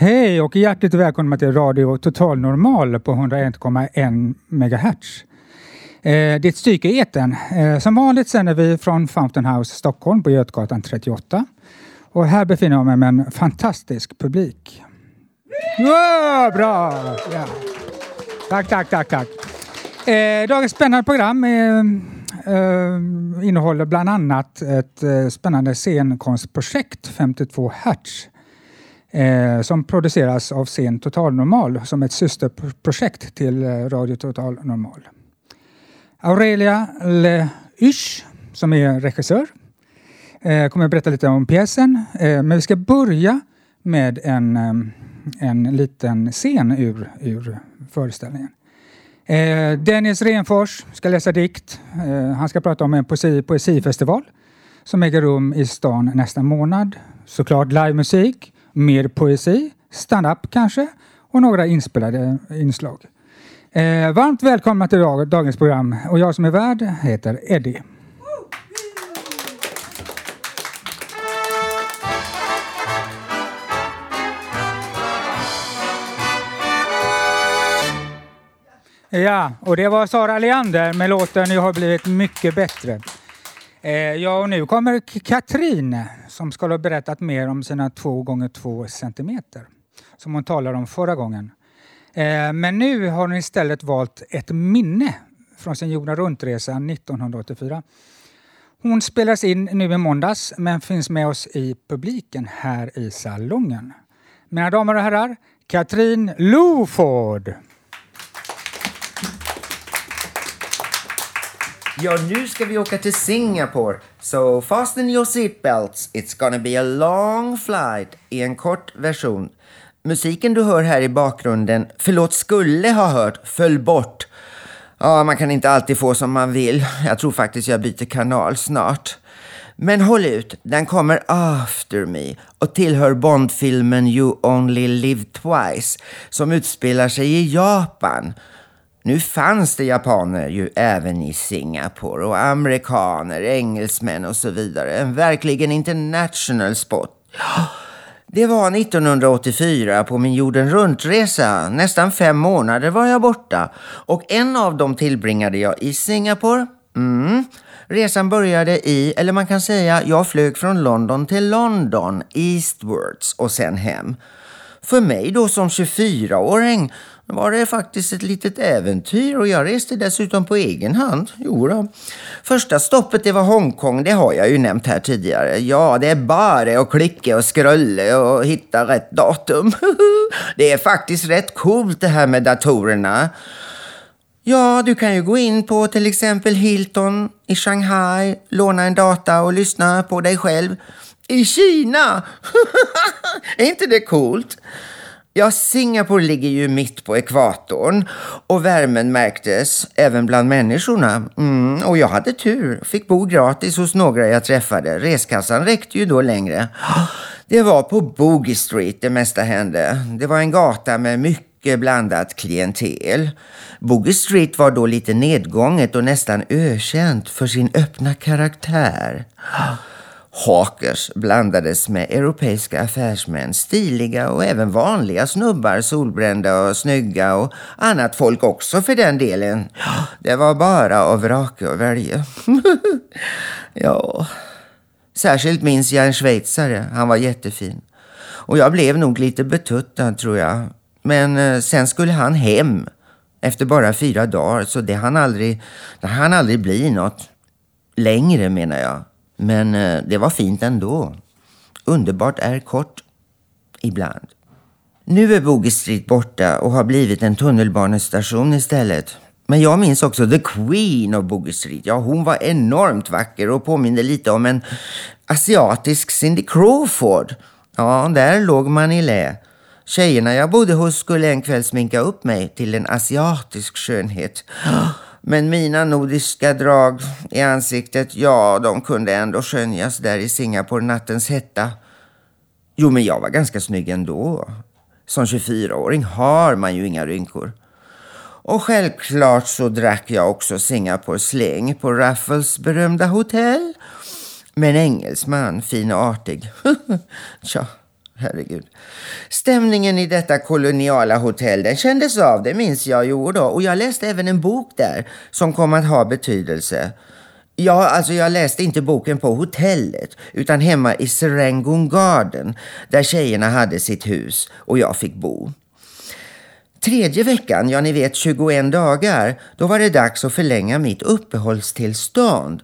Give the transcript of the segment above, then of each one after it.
Hej och hjärtligt välkomna till Radio Total Normal på 101,1 MHz. Eh, ett stycke i etern. Eh, som vanligt sänder vi från Fountain House Stockholm på Götgatan 38. Och här befinner jag mig med en fantastisk publik. Wow, bra! Ja. Tack, tack, tack, tack. Eh, dagens spännande program eh, eh, innehåller bland annat ett eh, spännande scenkonstprojekt 52 Hertz eh, som produceras av Scen Total Normal som ett systerprojekt till eh, Radio Total Normal. Aurelia Le Isch, som är regissör, eh, kommer att berätta lite om pjäsen. Eh, men vi ska börja med en, eh, en liten scen ur, ur föreställningen. Eh, Dennis Renfors ska läsa dikt. Eh, han ska prata om en poesi, poesifestival som äger rum i stan nästa månad. Såklart livemusik mer poesi, stand-up kanske och några inspelade inslag. Eh, varmt välkomna till dag, dagens program och jag som är värd heter Eddie. Ja, och det var Sara Leander med låten Jag har blivit mycket bättre. Eh, ja, och nu kommer Katrin som ska ha berättat mer om sina två gånger två centimeter som hon talade om förra gången. Eh, men nu har hon istället valt ett minne från sin jorden runt-resa 1984. Hon spelas in nu i måndags men finns med oss i publiken här i salongen. Mina damer och herrar, Katrin Loford. Ja, nu ska vi åka till Singapore. So fasten your seatbelts. It's gonna be a long flight i en kort version. Musiken du hör här i bakgrunden, förlåt, skulle ha hört, föll bort. Ja, man kan inte alltid få som man vill. Jag tror faktiskt jag byter kanal snart. Men håll ut, den kommer after me och tillhör Bondfilmen You Only Live Twice som utspelar sig i Japan. Nu fanns det japaner ju även i Singapore och amerikaner, engelsmän och så vidare. En verkligen international spot. Det var 1984 på min jorden runt-resa. Nästan fem månader var jag borta. Och en av dem tillbringade jag i Singapore. Mm. Resan började i, eller man kan säga, jag flög från London till London, eastwards och sen hem. För mig då som 24-åring var det faktiskt ett litet äventyr och jag reste dessutom på egen hand. Jo då. Första stoppet det var Hongkong, det har jag ju nämnt här tidigare. Ja, det är bara att klicka och skrulla och hitta rätt datum. det är faktiskt rätt coolt det här med datorerna. Ja, du kan ju gå in på till exempel Hilton i Shanghai, låna en data och lyssna på dig själv. I Kina! är inte det coolt? Ja, Singapore ligger ju mitt på ekvatorn och värmen märktes även bland människorna. Mm, och jag hade tur, fick bo gratis hos några jag träffade. Reskassan räckte ju då längre. Det var på Boogie Street det mesta hände. Det var en gata med mycket blandat klientel. Boogie Street var då lite nedgånget och nästan ökänt för sin öppna karaktär. Hawkers blandades med europeiska affärsmän, stiliga och även vanliga snubbar, solbrända och snygga och annat folk också för den delen. Det var bara av vraka och välja. ja, särskilt minns jag en schweizare. Han var jättefin. Och jag blev nog lite betuttad tror jag. Men eh, sen skulle han hem efter bara fyra dagar så det hann aldrig, det hann aldrig bli något längre menar jag. Men eh, det var fint ändå. Underbart är kort. Ibland. Nu är Boogie Street borta och har blivit en tunnelbanestation istället. Men jag minns också The Queen of Boogie Street. Ja, hon var enormt vacker och påminde lite om en asiatisk Cindy Crawford. Ja, där låg man i lä. Tjejerna jag bodde hos skulle en kväll sminka upp mig till en asiatisk skönhet. Men mina nordiska drag i ansiktet, ja, de kunde ändå skönjas där i Singapore nattens hetta. Jo, men jag var ganska snygg ändå. Som 24-åring har man ju inga rynkor. Och självklart så drack jag också Singapore släng på Raffles berömda hotell. Men engelsman, fin och artig. Tja, herregud. Stämningen i detta koloniala hotell, den kändes av, det minns jag ju då. Och jag läste även en bok där som kom att ha betydelse. Ja, alltså jag läste inte boken på hotellet utan hemma i Serangoon Garden där tjejerna hade sitt hus och jag fick bo. Tredje veckan, ja ni vet 21 dagar, då var det dags att förlänga mitt uppehållstillstånd.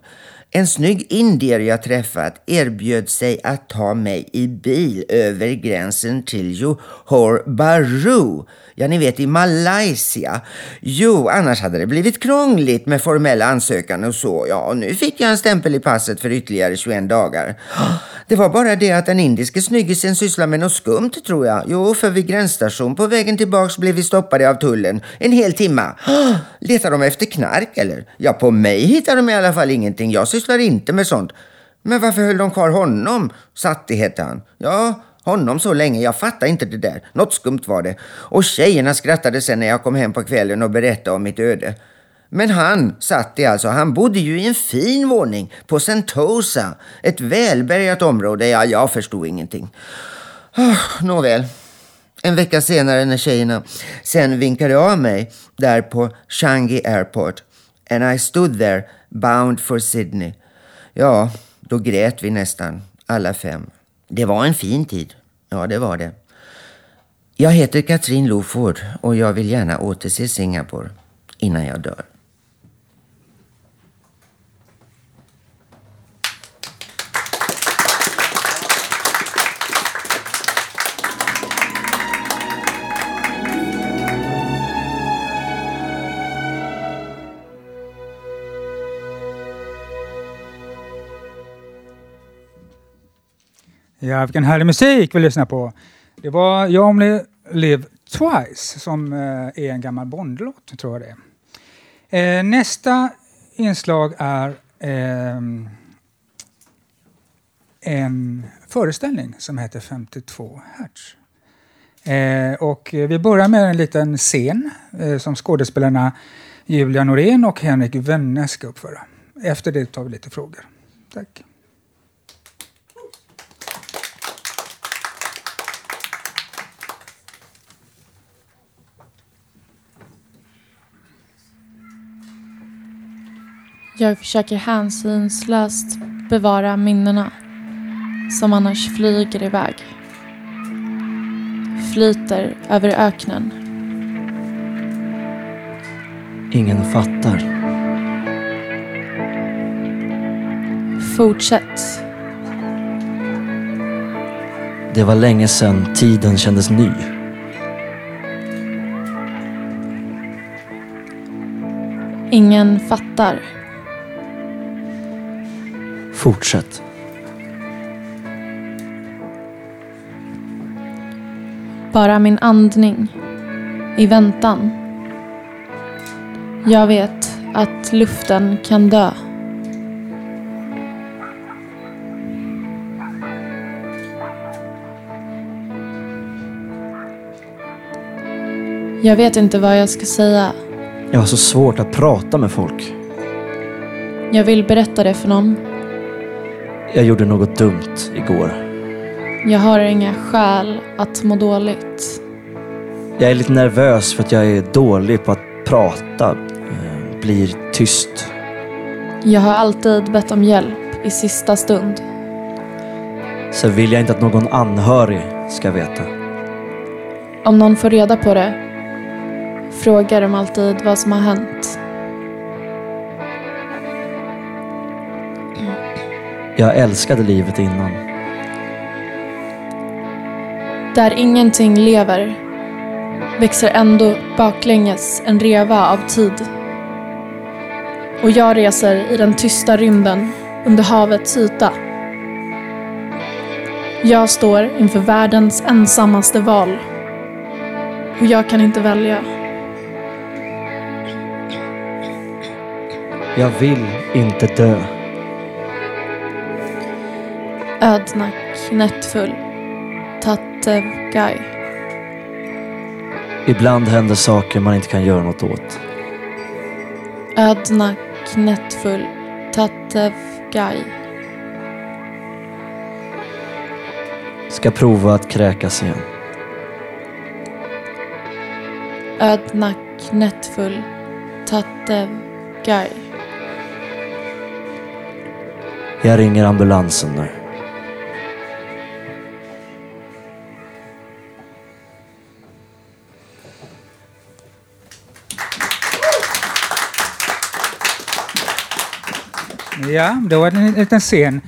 En snygg indier jag träffat erbjöd sig att ta mig i bil över gränsen till Johor Bahru. Ja, ni vet i Malaysia. Jo, annars hade det blivit krångligt med formella ansökan och så. Ja, och nu fick jag en stämpel i passet för ytterligare 21 dagar. Det var bara det att den indiske snyggisen sysslar med något skumt tror jag. Jo, för vid gränsstation på vägen tillbaks blev vi stoppade av tullen en hel timma. Letar de efter knark eller? Ja, på mig hittar de i alla fall ingenting. Jag sysslar inte med sånt. Men varför höll de kvar honom? Satti hette han. Ja, honom så länge. Jag fattar inte det där. Något skumt var det. Och tjejerna skrattade sen när jag kom hem på kvällen och berättade om mitt öde. Men han, satt i, alltså, han bodde ju i en fin våning på Sentosa. Ett välbärgat område. Ja, jag förstod ingenting. Oh, nåväl. En vecka senare när tjejerna sen vinkade av mig där på Changi Airport and I stood there bound for Sydney. Ja, då grät vi nästan, alla fem. Det var en fin tid. Ja, det var det. Jag heter Katrin Loford och jag vill gärna återse Singapore innan jag dör. Ja, vilken härlig musik vi lyssnar på. Det var You Only Live Twice som eh, är en gammal Bondlåt, tror jag det är. Eh, nästa inslag är ehm, en föreställning som heter 52 Hertz. Eh, och vi börjar med en liten scen som skådespelarna Julia Norén och Henrik Wenne ska uppföra. Efter det tar vi lite frågor. Tack. Jag försöker hänsynslöst bevara minnena som annars flyger iväg. Flyter över öknen. Ingen fattar. Fortsätt. Det var länge sedan tiden kändes ny. Ingen fattar. Fortsätt. Bara min andning. I väntan. Jag vet att luften kan dö. Jag vet inte vad jag ska säga. Jag har så svårt att prata med folk. Jag vill berätta det för någon. Jag gjorde något dumt igår. Jag har inga skäl att må dåligt. Jag är lite nervös för att jag är dålig på att prata. Eh, Blir tyst. Jag har alltid bett om hjälp i sista stund. Så vill jag inte att någon anhörig ska veta. Om någon får reda på det frågar de alltid vad som har hänt. Jag älskade livet innan. Där ingenting lever växer ändå baklänges en reva av tid. Och jag reser i den tysta rymden under havets yta. Jag står inför världens ensammaste val. Och jag kan inte välja. Jag vill inte dö. Ödna Knettfull. Tattev Guy. Ibland händer saker man inte kan göra något åt. Ödna Knettfull. Tattev Guy. Ska prova att kräkas igen. Ödna Knettfull. Tattev Guy. Jag ringer ambulansen nu. Ja, det var en liten scen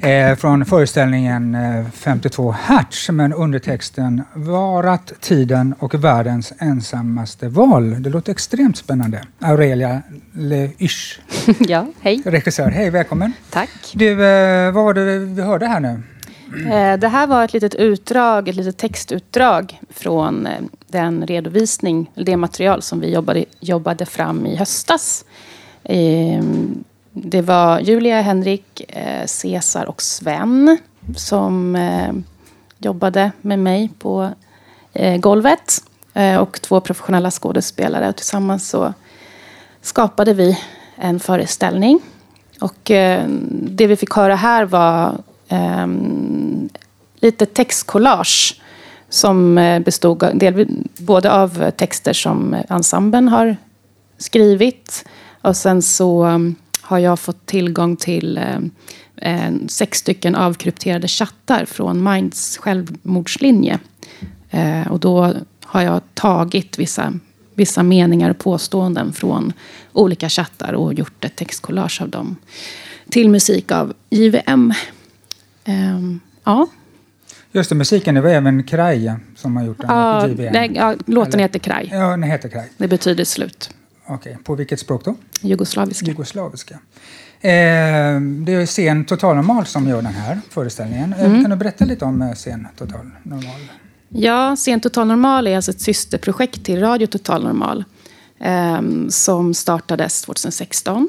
eh, från föreställningen eh, 52 Hertz med undertexten Varat tiden och världens ensammaste val. Det låter extremt spännande. Aurelia Leisch, Ja, hej. regissör. Hej, välkommen. Tack. Du, eh, vad var det vi hörde här nu? Eh, Det här var ett litet utdrag, ett litet textutdrag från eh, den redovisning, det material som vi jobbade, jobbade fram i höstas. Det var Julia, Henrik, eh, Cesar och Sven som eh, jobbade med mig på eh, golvet. Eh, och två professionella skådespelare. Och tillsammans så skapade vi en föreställning. Och eh, det vi fick höra här var ehm, lite textcollage som eh, bestod av, både av texter som ensemblen har skrivit och sen så ehm, har jag fått tillgång till en, sex stycken avkrypterade chattar från Minds självmordslinje. Eh, och då har jag tagit vissa, vissa meningar och påståenden från olika chattar och gjort ett textcollage av dem. Till musik av JVM. Ehm, ja. Just det, musiken, det var även Kraja som har gjort den. Ja, nej, ja, låten Eller- heter Kraj. Ja, den heter Kraj. Det betyder slut. Okej, på vilket språk då? Jugoslaviska. Jugoslaviska. Eh, det är Scen Total Normal som gör den här föreställningen. Eh, Mm. Kan du berätta lite om eh, Scen Total Normal? Ja, Sent Total Normal är alltså ett systerprojekt till Radio Total Normal. ehm, som startades 2016.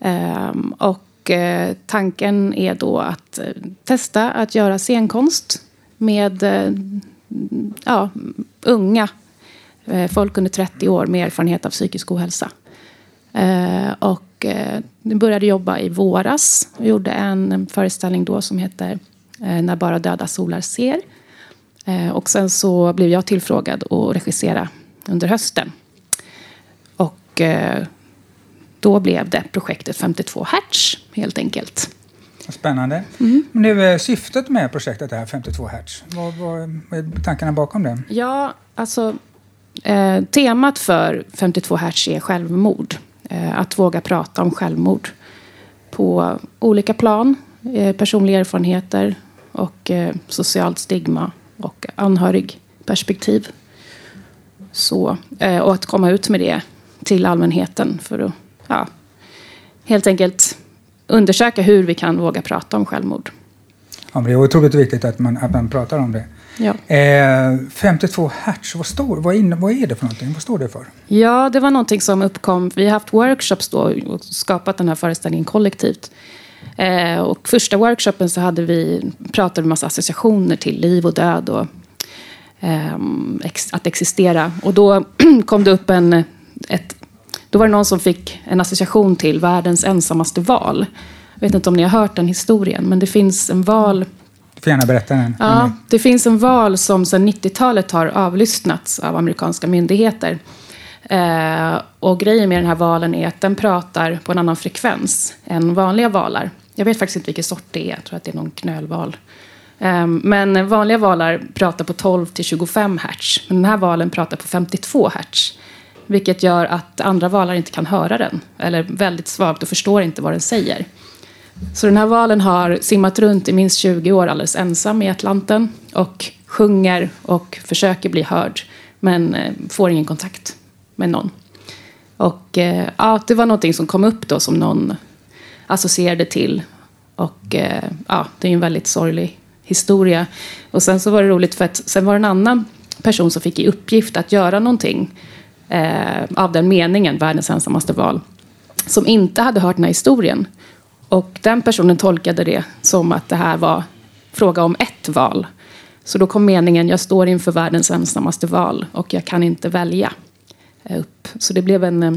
Ehm, och eh, tanken är då att eh, testa att göra scenkonst med eh, ja, unga eh, folk under 30 år med erfarenhet av psykisk ohälsa. Eh, och eh, vi började jobba i våras och gjorde en föreställning då som heter eh, När bara döda solar ser. Eh, och sen så blev jag tillfrågad att regissera under hösten. Och eh, då blev det projektet 52 Hertz helt enkelt. Spännande. Mm. Men nu, eh, syftet med projektet är 52 Hertz. Vad, vad, vad är tankarna bakom det? Ja, alltså eh, temat för 52 Hertz är självmord. Eh, att våga prata om självmord på olika plan. Eh, personliga erfarenheter och eh, socialt stigma och anhörigperspektiv. Så, eh, och att komma ut med det till allmänheten för att ja, helt enkelt undersöka hur vi kan våga prata om självmord. Ja, men det är otroligt viktigt att man, att man pratar om det. Ja. Eh, 52 Hertz, vad, står, vad, in, vad är det för någonting? Vad står det för? Ja, det var någonting som uppkom. Vi har haft workshops då och skapat den här föreställningen kollektivt. Eh, och första workshopen så hade vi pratade vi massa associationer till liv och död och ehm, ex, att existera. Och då kom det upp en... Ett, då var det någon som fick en association till världens ensammaste val. Jag vet inte om ni har hört den historien, men det finns en val får gärna berätta den. Ja, det finns en val som sedan 90-talet har avlyssnats av amerikanska myndigheter. Eh, och grejen med den här valen är att den pratar på en annan frekvens än vanliga valar. Jag vet faktiskt inte vilken sort det är. Jag tror att det är någon knölval. Eh, men vanliga valar pratar på 12 till 25 hertz. Men den här valen pratar på 52 hertz. Vilket gör att andra valar inte kan höra den. Eller väldigt svagt och förstår inte vad den säger. Så den här valen har simmat runt i minst 20 år alldeles ensam i Atlanten och sjunger och försöker bli hörd men eh, får ingen kontakt med någon. Och eh, ja, det var någonting som kom upp då som någon associerade till. Och eh, ja, det är ju en väldigt sorglig historia. Och sen så var det roligt för att sen var det en annan person som fick i uppgift att göra någonting eh, av den meningen, världens ensammaste val, som inte hade hört den här historien. Och den personen tolkade det som att det här var fråga om ett val. Så då kom meningen, jag står inför världens ensammaste val och jag kan inte välja. eh, Upp. Så det blev en eh,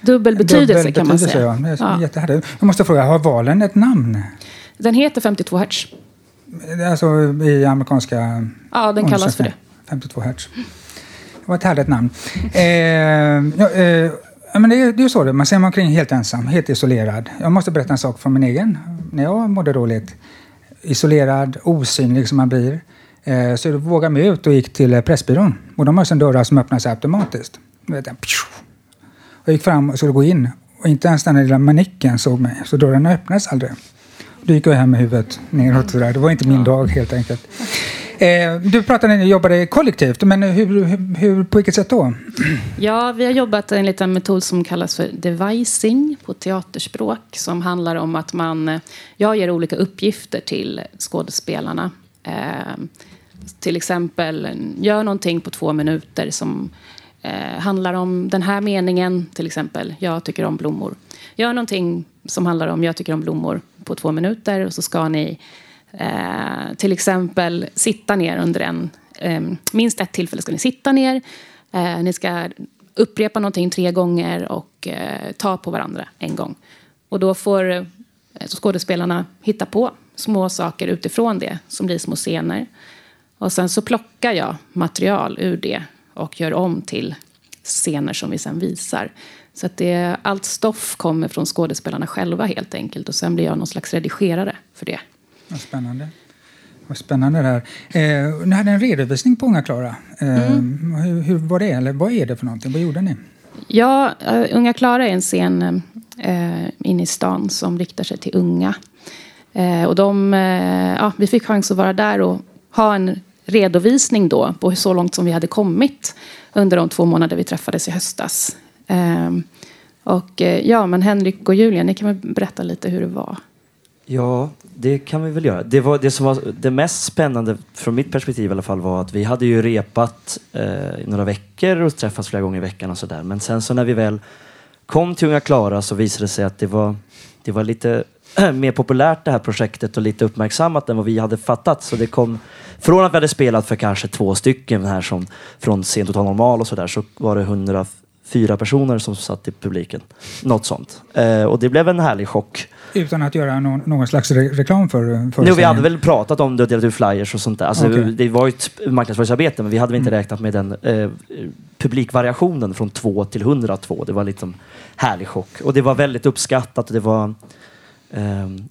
dubbel betydelse Dubbel kan man säga. Ja. Jättehärligt. Jag måste fråga, har valen ett namn? Den heter 52 hertz. Alltså i amerikanska Ja, den kallas för det. 52 hertz. Det var ett härligt namn. Eh, eh, ja, men det, är- det är så, det. man ser man omkring helt ensam, helt isolerad. Jag måste berätta en sak från min egen. När jag mådde dåligt, isolerad, osynlig som man blir, eh, så jag vågade mig ut och gick till eh, Pressbyrån. Och de har sen dörrar som öppnar sig automatiskt. Jag, gick fram och skulle gå in och inte ens den lilla manicken såg mig, så dörren öppnades aldrig. Då gick jag hem med huvudet neråt. sådär. Det var inte min dag helt enkelt. Eh, du pratade om att ni jobbade kollektivt, men hur, hur, hur, på vilket sätt då? Ja, vi har jobbat enligt en metod som kallas för devising på teaterspråk. Som handlar om att man, eh, jag ger olika uppgifter till skådespelarna. Eh, till exempel, gör någonting på två minuter som eh, handlar om den här meningen. Till exempel, jag tycker om blommor. Gör någonting som handlar om jag tycker om blommor på två minuter. Och så ska ni eh, till exempel sitta ner under en... Eh, minst ett tillfälle ska ni sitta ner. Eh, ni ska upprepa någonting tre gånger och eh, ta på varandra en gång. Och då får eh, skådespelarna hitta på små saker utifrån det som blir små scener. Och sen så plockar jag material ur det och gör om till scener som vi sen visar. Så att det, allt stoff kommer från skådespelarna själva helt enkelt. Och sen blir jag någon slags redigerare för det. Vad spännande. Vad spännande det här. Eh, ni hade en redovisning på Unga Klara. Eh, hur, hur var det? Eller vad är det för någonting? Vad gjorde ni? Ja, uh, Unga Klara är en scen uh, inne i stan som riktar sig till unga. Uh, och de, uh, ja, vi fick chans att vara där och ha en redovisning då på hur så långt som vi hade kommit under de två månader vi träffades i höstas. Och ja, men Henrik och Julia, ni kan väl berätta lite hur det var? Ja, det kan vi väl göra. Det, var, det som var det mest spännande från mitt perspektiv i alla fall var att vi hade ju repat eh, i några veckor och träffats flera gånger i veckan och sådär. Men sen så när vi väl kom till Unga Klara så visade det sig att det var, det var lite mer populärt det här projektet och lite uppmärksammat än vad vi hade fattat. Så det kom, från att vi hade spelat för kanske två stycken här som, från Sent Total Normal och sådär så var det 104 personer som satt i publiken. Något sånt. Eh, och det blev en härlig chock. Utan att göra någon, någon slags re reklam för, för Jo, vi hade väl pratat om det och delat ut flyers och sånt där. Alltså, Okej. Det var ju ett marknadsföringsarbete men vi hade väl inte räknat med den eh, publikvariationen från 2 till 102. Det var lite härlig chock. Och det var väldigt uppskattat. och Det, var, ehm,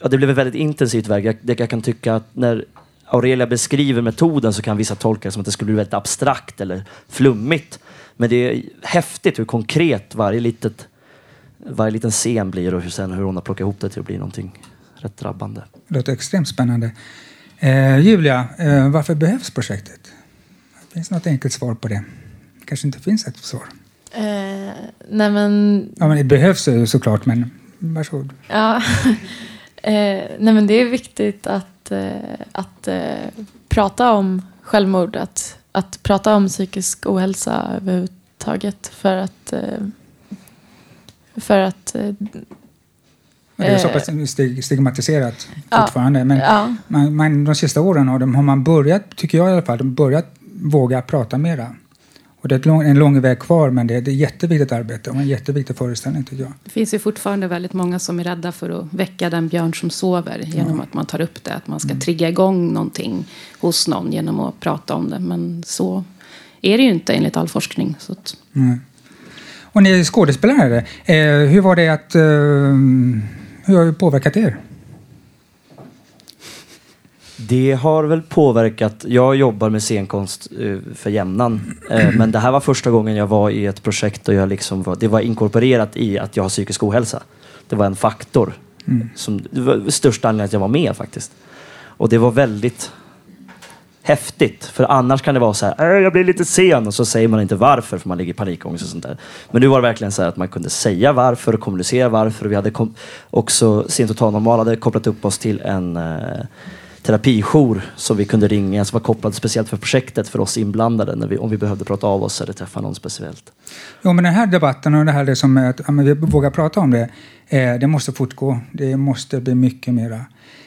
ja, det blev ett väldigt intensivt verk. Jag, jag kan tycka att när Aurelia beskriver metoden så kan vissa tolka det som att det skulle bli väldigt abstrakt eller flummigt. Men det är häftigt hur konkret varje litet varje liten scen blir och hur, sen hur hon har plockat ihop det till att bli någonting rätt drabbande. Det låter extremt spännande. Eh, Julia, eh, varför behövs projektet? Finns det något enkelt svar på det? kanske inte finns ett svar. Eh, nej men, Ja, men det behövs ju såklart, men varsågod. ja. eh, nej men det är viktigt att, eh, att eh, prata om självmord, att, att prata om psykisk ohälsa överhuvudtaget för att eh, för att eh, Det är så pass stig- stigmatiserat ja. fortfarande. Men ja, man, man, de sista åren har, de, har man börjat, tycker jag i alla fall, de börjat våga prata mera. Och det är lång, en lång väg kvar, men det är ett jätteviktigt arbete och en jätteviktig föreställning tycker jag. Det finns ju fortfarande väldigt många som är rädda för att väcka den björn som sover genom att man tar upp det. Att man ska trigga igång någonting hos någon genom att prata om det. Men så är det ju inte enligt all forskning. Så att, Mm. Och ni är skådespelare. Eh, hur var det att... Eh, hur har det påverkat er? Det har väl påverkat. Jag jobbar med scenkonst eh, för jämnan. Eh, men det här var första gången jag var i ett projekt och jag liksom var, det var inkorporerat i att jag har psykisk ohälsa. Det var en faktor. Som, det var största anledningen att jag var med faktiskt. Och det var väldigt häftigt. För annars kan det vara så här, "Äh, jag blir lite sen och så säger man inte varför för man ligger i panikångest och sånt där. Men nu var det verkligen så här att man kunde säga varför och kommunicera varför. Och vi hade kom- också, Sent Total Normal hade kopplat upp oss till en eh, terapijour som vi kunde ringa som var kopplad speciellt för projektet för oss inblandade när vi, om vi behövde prata av oss eller träffa någon speciellt. Jo, men den här debatten och det här det som att ja, vi vågar prata om det, eh, det måste fortgå. Det måste bli mycket mera.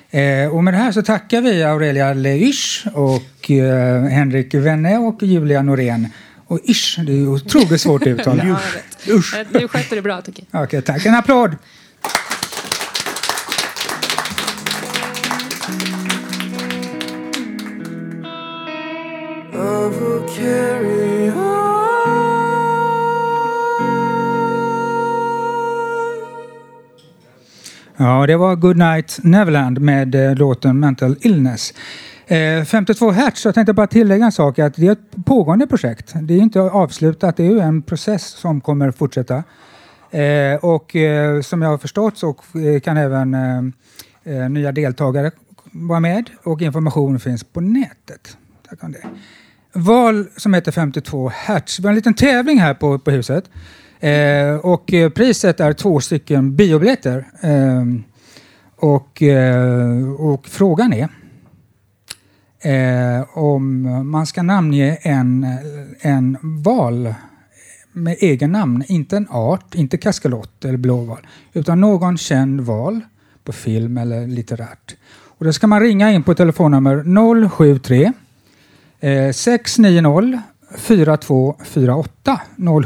Eh, och med det här så tackar vi Aurelia Leisch och eh, Henrik Wenne och Julia Norén. Och ish, det är otroligt svårt att uttala. Ja. Eh, Du skötte det bra tycker jag. Okej, tack. En applåd! Ja, det var Good Night Neverland med eh, låten Mental Illness. Eh, 52 Hertz, jag tänkte bara tillägga en sak, att det är ett pågående projekt. Det är inte avslutat, det är ju en process som kommer fortsätta. Eh, och eh, som jag har förstått så eh, kan även eh, nya deltagare vara med och information finns på nätet. Tack om det. Val som heter 52 Hertz. Vi har en liten tävling här på, på huset. Eh, och eh, priset är två stycken biobiljetter. Eh, och, eh, och frågan är eh, om man ska namnge en, en val med egen namn. Inte en art, inte kaskelot eller blåval, utan någon känd val på film eller litterärt. Och då ska man ringa in på telefonnummer 073 eh, 690 4248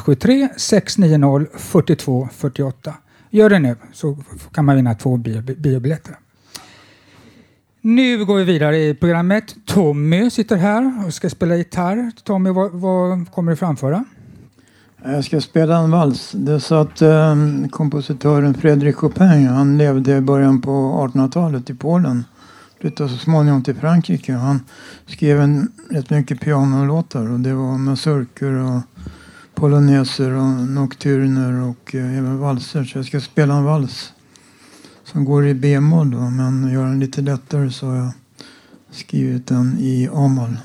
073 690 4248. Gör det nu så kan man vinna två biobiljetter. Nu går vi vidare i programmet. Tommy sitter här och ska spela gitarr. Tommy, vad, vad kommer du framföra? Jag ska spela en vals. Det är så att eh, kompositören Fredrik Chopin, han levde i början på 1800-talet i Polen. Flyttade så småningom till Frankrike. Han skrev en, rätt mycket pianolåtar och det var mazurkor, och poloneser och nocturner och eh, även valser. Så jag ska spela en vals som går i b-moll men gör den lite lättare så har jag skrivit den i a-moll.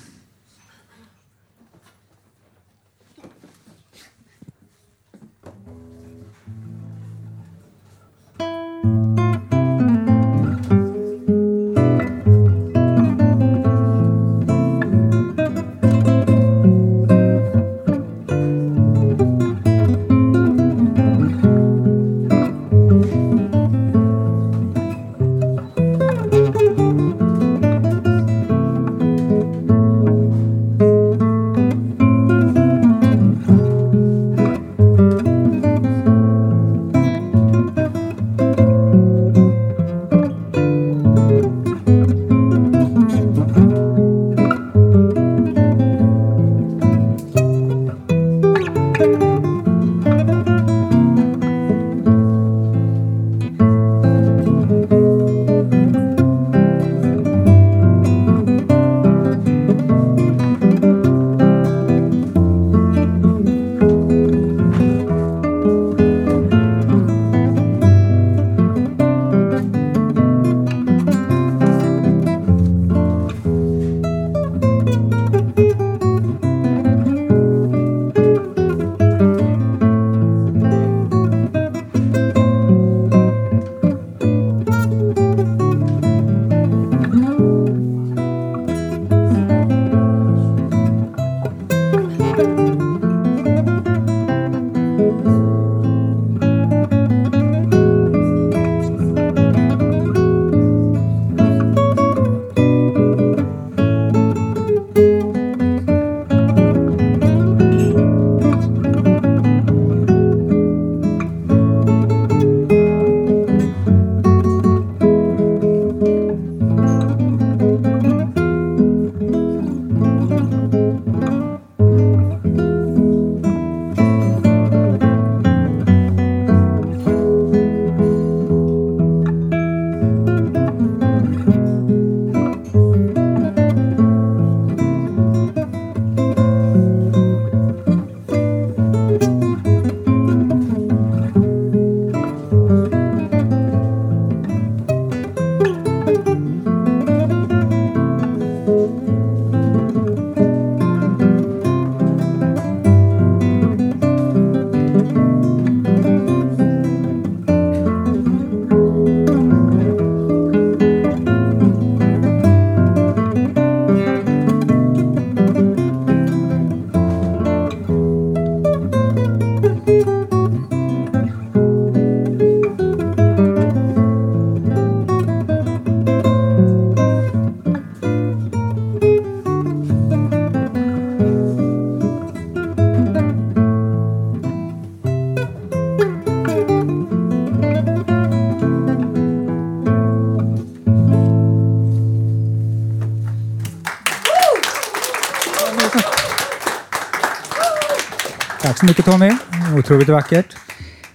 Otroligt vackert.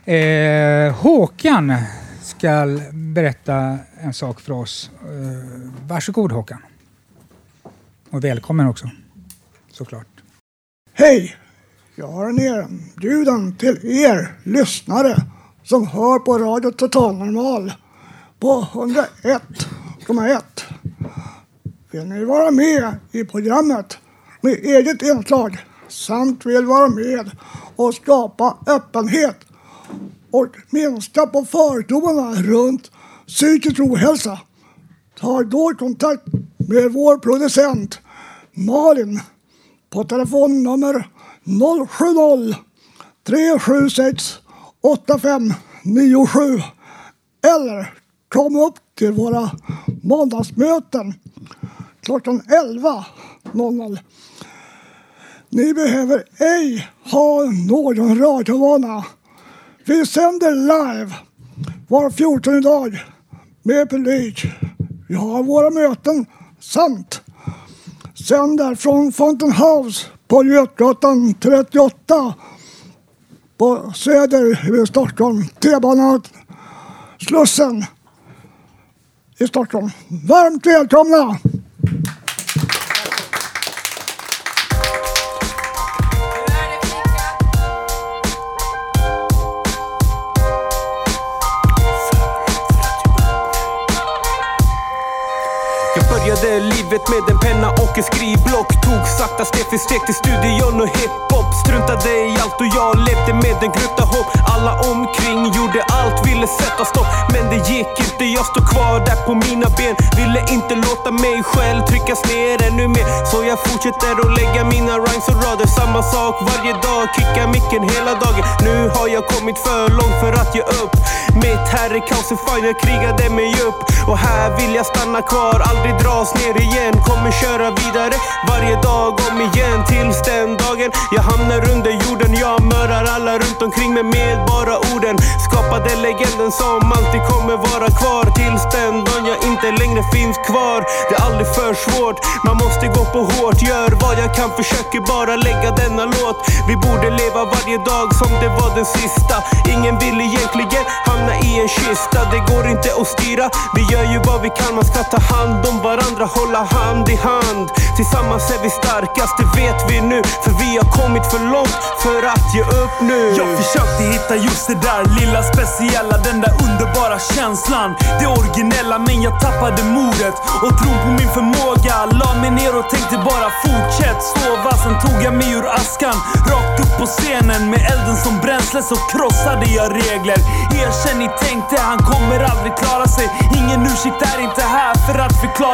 Eh, Håkan ska berätta en sak för oss. Eh, varsågod Håkan. Och välkommen också. Såklart. Hej! Jag har en erbjudan till er lyssnare som hör på Radio Total Normal på 101,1. Vill ni vara med i programmet med eget inslag samt vill vara med och skapa öppenhet och minska på fördomarna runt psykisk ohälsa. Ta då kontakt med vår producent Malin på telefonnummer 070 376 8597 eller kom upp till våra måndagsmöten klockan 11.00. Ni behöver ej ha någon radiovana. Vi sänder live var 14 dag med publik. Vi har våra möten samt sänder från Fountain House på Götgatan 38 på Söder i Stockholm. T-banan Slussen i Stockholm. Varmt välkomna! Livet med en penna och ett skrivblock. Tog sakta steg för steg till studion och hiphop. Struntade i allt och jag levde med en gnutta hopp. Alla omkring gjorde allt, ville sätta stopp. Men det gick inte, jag stod kvar där på mina ben. Ville inte låta mig själv tryckas ner ännu mer. Så jag fortsätter att lägga mina rhymes och rader. Samma sak varje dag, kickar micken hela dagen. Nu har jag kommit för långt för att ge upp. Mitt här är kaoset, fan jag krigade mig upp. Och här vill jag stanna kvar, aldrig dras ner igen. Kommer köra vidare varje dag om igen Tills den dagen jag hamnar under jorden. Jag mördar alla runt omkring mig med bara orden. Skapade legenden som alltid kommer vara kvar Tills den dagen jag inte längre finns kvar. Det är aldrig för svårt, man måste gå på hårt. Gör vad jag kan, försöker bara lägga denna låt. Vi borde leva varje dag som det var den sista. Ingen vill egentligen hamna i en kista. Det går inte att styra, vi gör ju vad vi kan. Man ska ta hand om varandra, hålla hand i hand Tillsammans är vi starkast, det vet vi nu För vi har kommit för långt för att ge upp nu Jag försökte hitta just det där lilla speciella, den där underbara känslan. Det originella men jag tappade modet och tron på min förmåga. La mig ner och tänkte bara fortsätt sova. Sen tog jag mig ur askan, rakt upp på scenen. Med elden som bränsle så krossade jag regler. Erkänn, ni tänkte han kommer aldrig klara sig. Ingen ursäkt är inte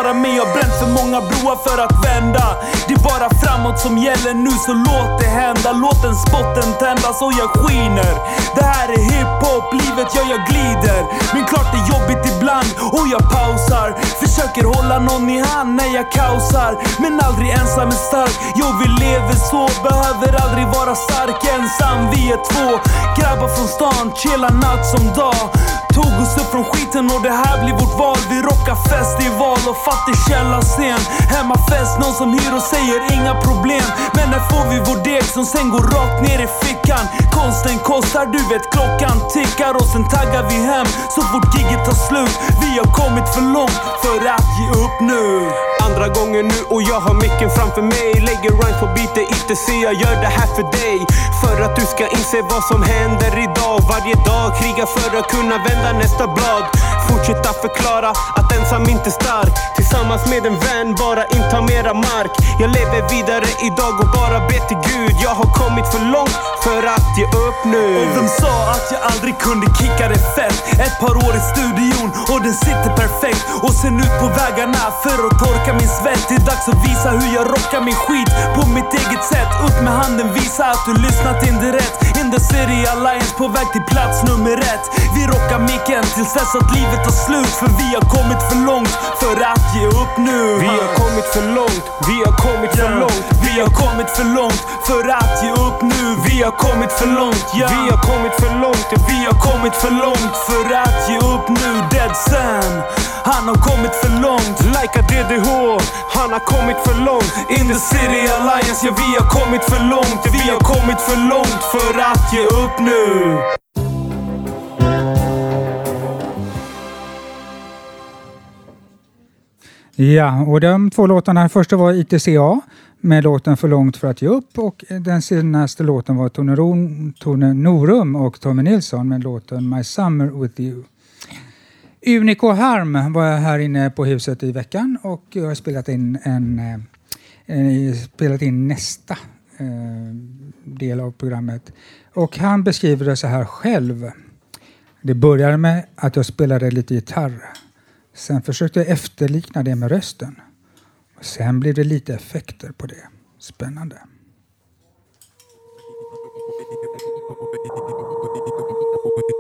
att mig. Jag har bränt för många broar för att vända. Det är bara framåt som gäller nu så låt det hända. Låt den spotten tändas och jag skiner. Det här är hiphop, livet ja jag glider. Men klart det är jobbigt ibland och jag pausar. Försöker hålla någon i hand när jag kaosar. Men aldrig ensam är stark. Jo vi lever så, behöver aldrig vara stark ensam. Vi är två grabbar från stan, chillar natt som dag. Tog oss upp från skiten och det här blir vårt val. Vi rockar festival och fattig källarscen. Hemmafest, någon som hyr och säger inga problem. Men när får vi vår deg som sen går rakt ner i fickan? Konsten kostar, du vet klockan tickar och sen taggar vi hem så fort giget tar slut. Vi har kommit för långt för att ge upp nu. Andra gången nu och jag har micken framför mig. Lägger rhymes på beatet, inte se jag gör det här för dig. För att du ska inse vad som händer idag. Varje dag krigar för att kunna vända nästa blad. Fortsätta förklara att ensam inte är stark. Tillsammans med en vän, bara inta mera mark. Jag lever vidare idag och bara ber till Gud. Jag har kommit för långt för att ge upp nu. Och vem sa att jag aldrig kunde kicka det fett? Ett par år i studion och den sitter perfekt. Och sen ut på vägarna för att torka min svett. Det är dags att visa hur jag rockar min skit på mitt eget sätt. Upp med handen, visa att du lyssnat in the city alliance på väg till plats nummer ett. Vi rockar micken tills dess att livet tar slut För vi har kommit för långt för att ge upp nu. Vi har kommit för långt, vi har kommit för Ja, långt. Vi har kommit för långt för att ge upp nu. Vi har kommit för långt, ja. Vi har kommit för långt, Vi har kommit för långt. För att ge upp nu Dead Sam han har kommit för långt. Like DDH, han har kommit för långt. In the city alliance, ja vi har kommit för långt. Vi har kommit för långt för att ge upp nu. Ja, och de två låtarna, första var ITCA med låten För långt för att ge upp och den senaste låten var Tone, Ron, Tone Norum och Tommy Nilsson med låten My Summer With You. Unico Harm var jag här inne på huset i veckan och jag har spelat in, en, eh, spelat in nästa eh, del av programmet. Och han beskriver det så här själv. Det började med att jag spelade lite gitarr. Sen försökte jag efterlikna det med rösten. Och sen blev det lite effekter på det. Spännande.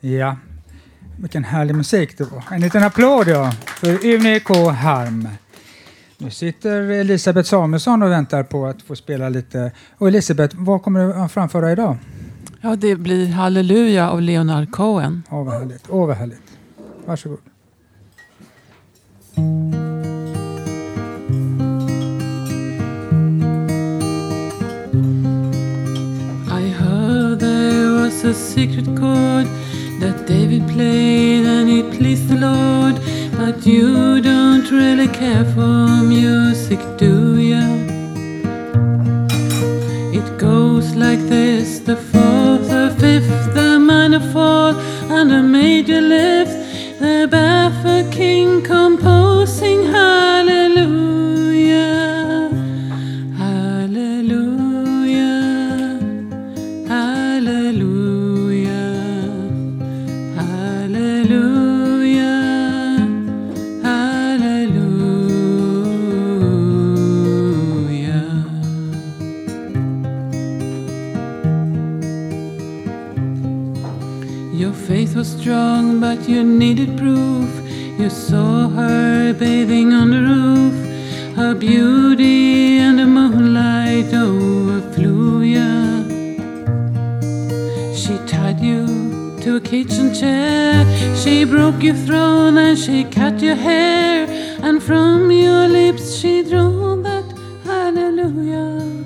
Ja, vilken härlig musik det var. En liten applåd ja, för K. Harm. Nu sitter Elisabeth Samuelsson och väntar på att få spela lite. Och Elisabeth, vad kommer du att framföra idag? Ja, det blir Halleluja av Leonard Cohen. Åh, vad härligt. Åh, vad härligt. Varsågod. I heard there was a secret chord that David played and it pleased the Lord. But you don't really care for music, do ya? It goes like this the fourth, the fifth, the minor fall, and the major lift. The baffled king composing hallelujah, strong, but you needed proof. You saw her bathing on the roof. Her beauty and the moonlight overflew ya. She tied you to a kitchen chair. She broke your throne and she cut your hair. And from your lips she drew that. Hallelujah.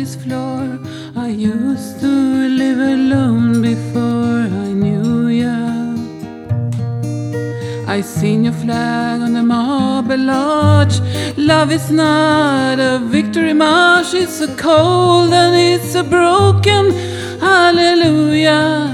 This floor. I used to live alone before I knew ya. I seen your flag on the marble arch. Love is not a victory march, it's a cold and it's a broken. Hallelujah.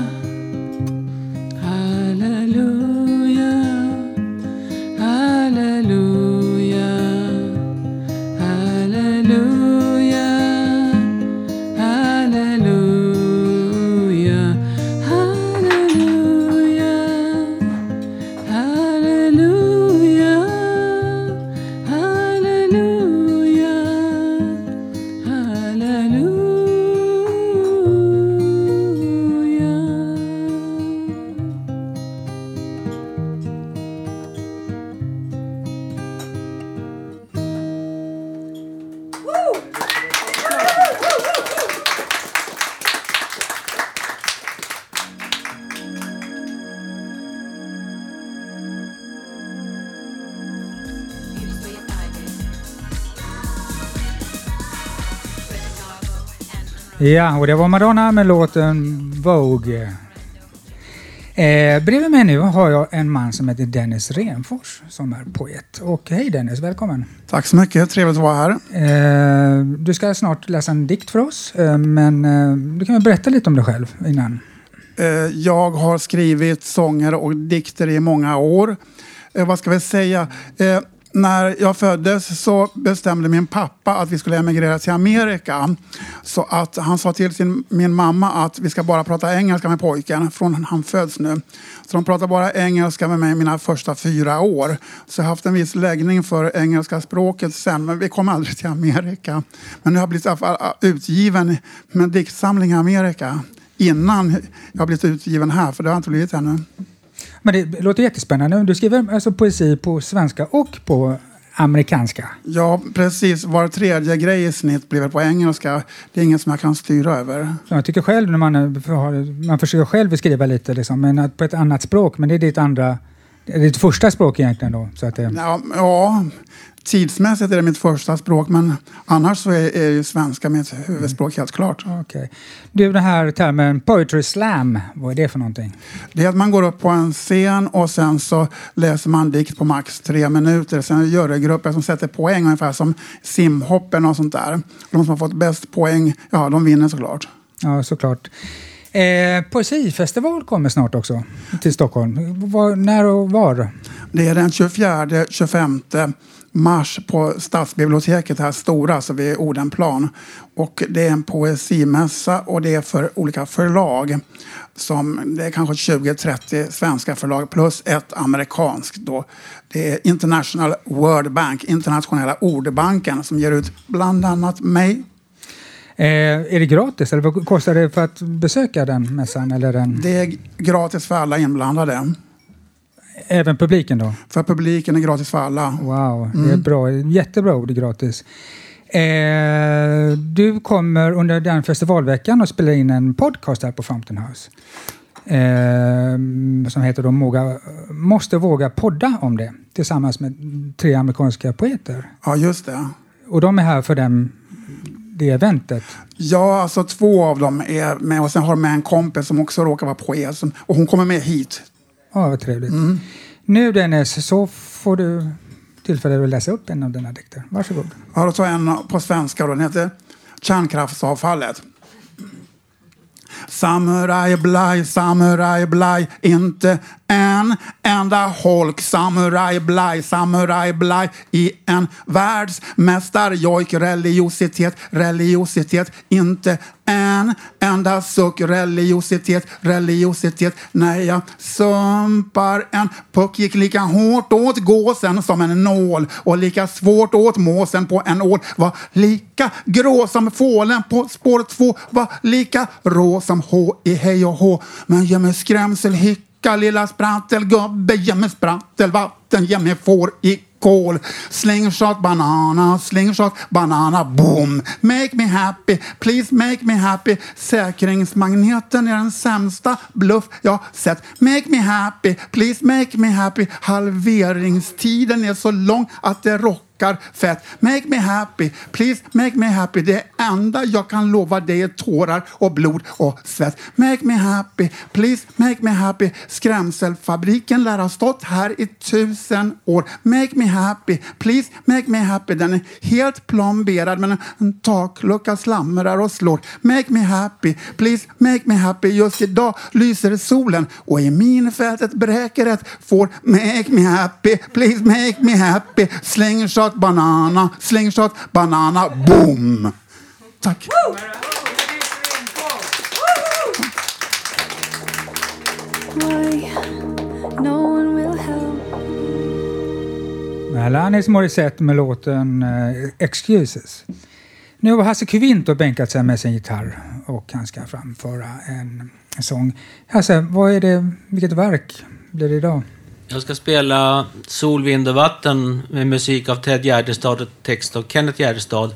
Ja, och det var Madonna med låten Vogue. Eh, bredvid mig nu har jag en man som heter Dennis Renfors som är poet. Och hej Dennis, välkommen. Tack så mycket, trevligt att vara här. Eh, du ska snart läsa en dikt för oss, eh, men eh, du kan väl berätta lite om dig själv innan? Eh, jag har skrivit sånger och dikter i många år. Eh, vad ska vi säga? När jag föddes så bestämde min pappa att vi skulle emigrera till Amerika. Så att han sa till sin, min mamma att vi ska bara prata engelska med pojken från han föds nu. Så de pratar bara engelska med mig mina första fyra år. Så jag har haft en viss läggning för engelska språket sen, men vi kom aldrig till Amerika. Men nu har jag blivit ah, utgiven med en diktsamling i Amerika innan jag har blivit utgiven här, för det har jag inte blivit ännu. Men det låter jättespännande. Du skriver alltså poesi på svenska och på amerikanska? Ja, precis. Var tredje grej i snitt blir på engelska. Det är inget som jag kan styra över. Jag tycker själv när man, har, man försöker själv skriva lite liksom, men på ett annat språk, men det är ditt andra det är ditt första språk egentligen då? Så att det... ja, ja, tidsmässigt är det mitt första språk men annars så är, är ju svenska mitt huvudspråk helt klart. Okay. Du, den här termen poetry slam, vad är det för någonting? Det är att man går upp på en scen och sen så läser man dikt på max tre minuter. Sen är det jurygrupper som sätter poäng ungefär som simhoppen och sånt där. De som har fått bäst poäng, ja de vinner såklart. Ja, såklart. Eh, poesifestival kommer snart också till Stockholm. Var, när och var? Det är den 24-25 mars på Stadsbiblioteket, här stora, så vid Odenplan. Och det är en poesimässa och det är för olika förlag. Som, det är kanske 20-30 svenska förlag plus ett amerikanskt. Då. Det är International Word Bank, Internationella ordbanken, som ger ut bland annat mig. Eh, är det gratis eller vad kostar det för att besöka den mässan? Eller den? Det är gratis för alla inblandade. Även publiken då? För publiken är gratis för alla. Wow, det är mm. bra. Jättebra ord, gratis. Eh, du kommer under den festivalveckan att spela in en podcast här på Fountain House. Eh, som heter då Måga, Måste våga podda om det tillsammans med tre amerikanska poeter. Ja, just det. Och de är här för den, det eventet? Ja, alltså två av dem är med och sen har de med en kompis som också råkar vara poet. Och hon kommer med hit Ja, vad trevligt. Mm. Nu Dennis, så får du tillfälle att läsa upp en av dina dikter. Varsågod. Ja, då tar jag en på svenska. Då. Den heter Kärnkraftsavfallet. Samurai blaj, samurai blaj, inte en enda holk. Samurai blaj, samurai blaj i en världsmästarjojk. Religiositet, religiositet, inte en enda suck. Religiositet, religiositet. När jag sumpar en puck gick lika hårt åt gåsen som en nål och lika svårt åt måsen på en ål. Var lika grå som fålen på spår två. Var lika rå som H i hej och hå. Men ge mig skrämsel, Tjocka lilla sprattelgubbe. Ge mig sprattelvatten, ge mig får i kål. Slingshot banana, slingshot banana, boom. Make me happy, please make me happy. Säkringsmagneten är den sämsta bluff jag sett. Make me happy, please make me happy. Halveringstiden är så lång att det rockar lockar fett. Make me happy, please make me happy. Det enda jag kan lova dig är tårar och blod och svett. Make me happy, please make me happy. Skrämselfabriken lär ha stått här i tusen år. Make me happy, please make me happy. Den är helt plomberad men en taklucka slamrar och slår. Make me happy, please make me happy. Just idag lyser solen och i minfältet bräker ett får. Make me happy, please make me happy. Slänger slingshot, banana, slingshot, banana, boom! Tack. Alanis Morissette med låten uh, Excuses. Nu har Hasse Kvinto bänkat sig med sin gitarr och han ska framföra en, en sång. Hasse, vad är det, vilket verk blir det idag? Jag ska spela Sol, vind och vatten med musik av Ted Gärdestad och text av Kenneth Gärdestad.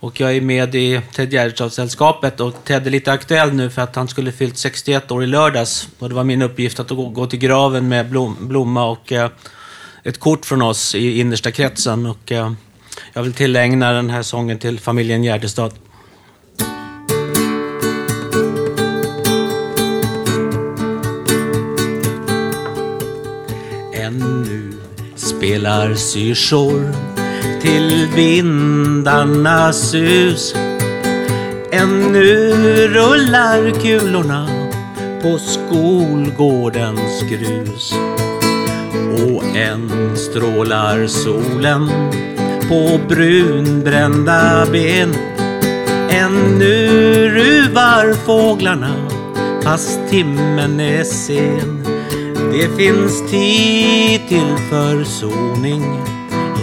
Och jag är med i Ted Gärdestad-sällskapet och Ted är lite aktuell nu för att han skulle fyllt 61 år i lördags. Och det var min uppgift att gå, till graven med blom, blomma och eh, ett kort från oss i innersta kretsen. Och eh, jag vill tillägna den här sången till familjen Gärdestad. Spelar syrsor till vindarnas sus. Ännu rullar kulorna på skolgårdens grus. Och än strålar solen på brunbrända ben. Ännu ruvar fåglarna fast timmen är sen. Det finns tid till försoning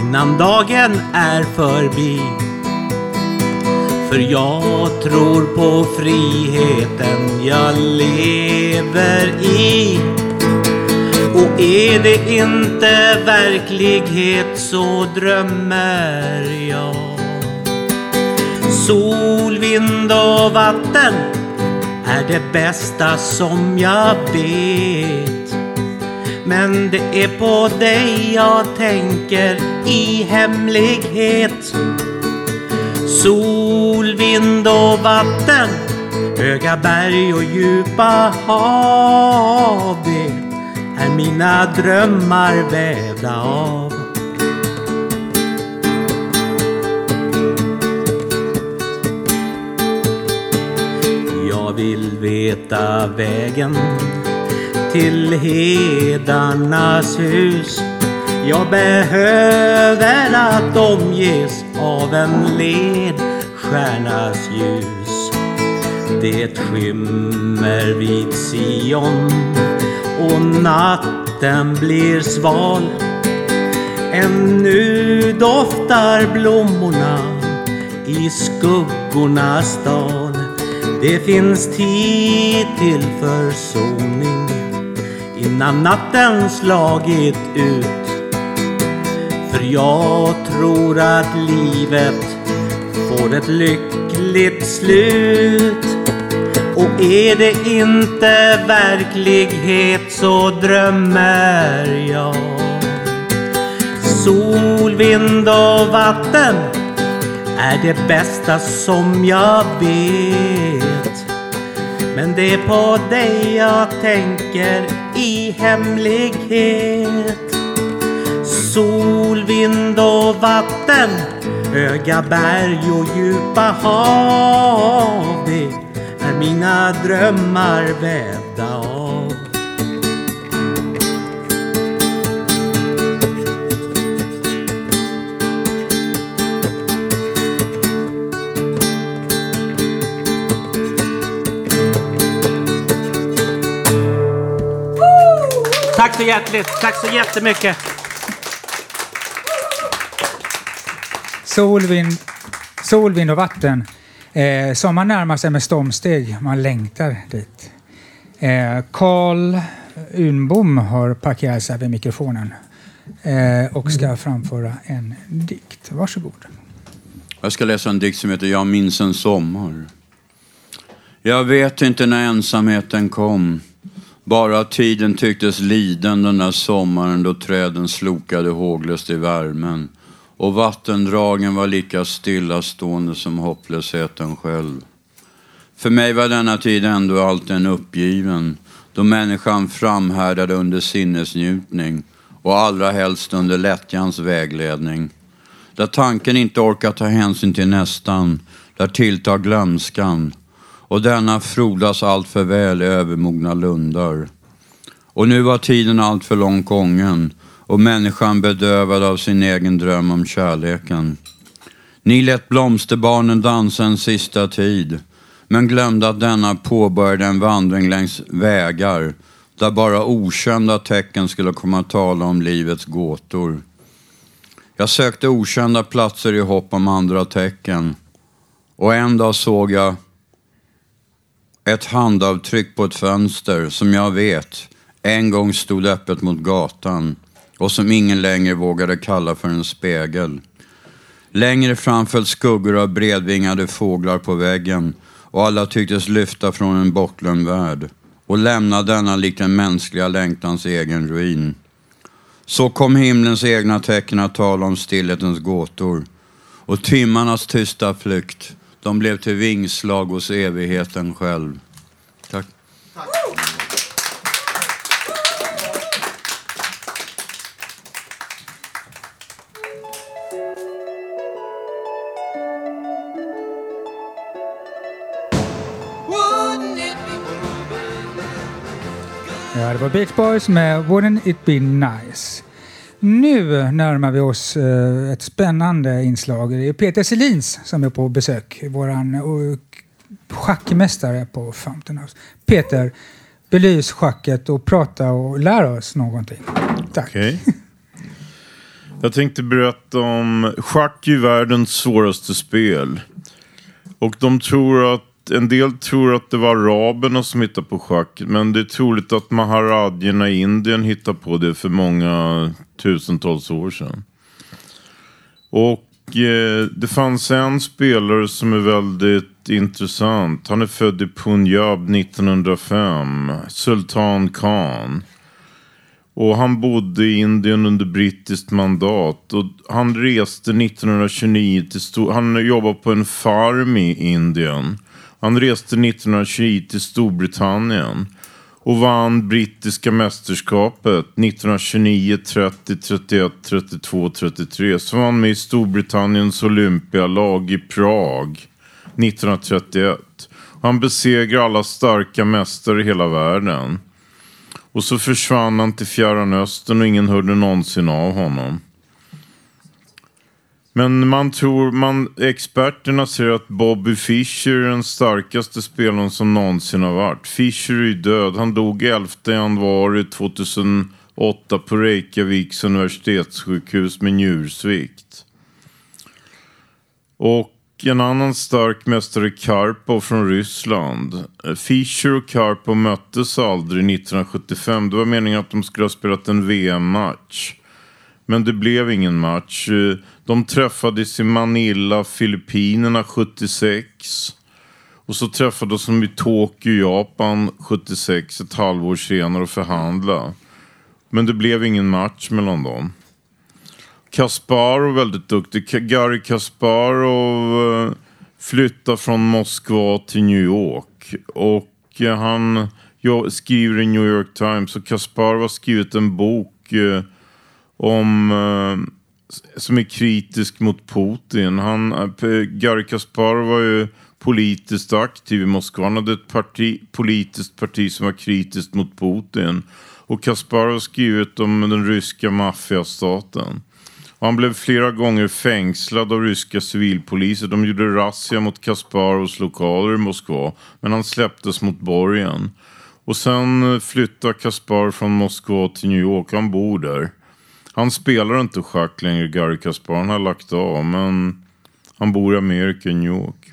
innan dagen är förbi. För jag tror på friheten jag lever i. Och är det inte verklighet så drömmer jag. Sol, vind och vatten är det bästa som jag vet. Men det är på dig jag tänker i hemlighet. Sol, vind och vatten, höga berg och djupa hav. Det är mina drömmar vävda av. Jag vill veta vägen till hedarnas hus. Jag behöver att omges av en ledstjärnas ljus. Det skymmer vid Sion och natten blir sval. Ännu doftar blommorna i skuggornas dal. Det finns tid till försoning innan natten slagit ut. För jag tror att livet får ett lyckligt slut. Och är det inte verklighet så drömmer jag. Sol, vind och vatten är det bästa som jag vet. Men det är på dig jag tänker i hemlighet. Sol, vind och vatten, höga berg och djupa hav. Det är mina drömmar vävda så hjärtligt. Tack så jättemycket. Sol, vind, sol, vind och vatten. Eh, som man närmar sig med stormsteg. Man längtar dit. Eh, Carl Unbom har parkerat sig vid mikrofonen eh, och ska framföra en dikt. Varsågod. Jag ska läsa en dikt som heter Jag minns en sommar. Jag vet inte när ensamheten kom. Bara tiden tycktes liden den där sommaren då träden slokade håglöst i värmen och vattendragen var lika stillastående som hopplösheten själv. För mig var denna tid ändå alltid en uppgiven då människan framhärdade under sinnesnjutning och allra helst under lättjans vägledning. Där tanken inte orkar ta hänsyn till nästan, där tilltar glömskan och denna frodas allt för väl i övermogna lundar. Och nu var tiden allt för långt gången och människan bedövad av sin egen dröm om kärleken. Ni lät blomsterbarnen dansa en sista tid, men glömde att denna påbörjade en vandring längs vägar där bara okända tecken skulle komma att tala om livets gåtor. Jag sökte okända platser i hopp om andra tecken och en dag såg jag ett handavtryck på ett fönster som jag vet en gång stod öppet mot gatan och som ingen längre vågade kalla för en spegel. Längre fram föll skuggor av bredvingade fåglar på väggen och alla tycktes lyfta från en bortglömd värld och lämna denna likt den mänskliga längtans egen ruin. Så kom himlens egna tecken att tala om stillhetens gåtor och timmarnas tysta flykt, de blev till vingslag hos evigheten själv. Tack. Tack. Ja, det var Beach Boys med Wouldn't It Be Nice. Nu närmar vi oss eh, ett spännande inslag. Det är Peter Selins som är på besök. Våran eh, schackmästare på Fountain House. Peter, belys schacket och prata och lär oss någonting. Tack. Okay. Jag tänkte berätta om schack är världens svåraste spel. Och de tror att en del tror att det var araberna som hittade på schack. Men det är troligt att maharadjerna i Indien hittade på det för många tusentals år sedan. Och eh, det fanns en spelare som är väldigt intressant. Han är född i Punjab 1905. Sultan Khan. Och han bodde i Indien under brittiskt mandat. Och han reste 1929 till Stor... Han jobbade på en farm i Indien. Han reste 1929 till Storbritannien. Och vann brittiska mästerskapet 1929, 30, 31, 32, 33. Så var han med i Storbritanniens Olympialag i Prag 1931. Han besegrar alla starka mästare i hela världen. Och så försvann han till Fjärran Östern och ingen hörde någonsin av honom. Men man tror, man, experterna säger att Bobby Fischer är den starkaste spelaren som någonsin har varit. Fischer är ju död. Han dog 11 januari 2008 på Reykjaviks universitetssjukhus med njursvikt. Och en annan stark mästare Karpov från Ryssland. Fischer och Karpov möttes aldrig 1975. Det var meningen att de skulle ha spelat en VM-match. Men det blev ingen match. De träffades i Manila, Filippinerna 76. Och så träffades de i Tokyo, Japan 76, ett halvår senare och förhandlade. Men det blev ingen match mellan dem. Kasparov väldigt duktig. Garry Kasparov eh, flyttade från Moskva till New York. Och eh, han skriver i New York Times. Och Kasparov har skrivit en bok eh, om som är kritisk mot Putin. Han, eh, Garry Kasparov var ju politiskt aktiv i Moskva. Han hade ett parti, politiskt parti som var kritiskt mot Putin. Och Kasparov har skrivit om den ryska maffiastaten. Han blev flera gånger fängslad av ryska civilpoliser. De gjorde razzia mot Kasparovs lokaler i Moskva. Men han släpptes mot borgen. Och sen eh, flyttade Kasparov från Moskva till New York. Han bor där. Han spelar inte schack längre, Gary Kasparov. Han har lagt av. Men han bor i Amerika, i New York.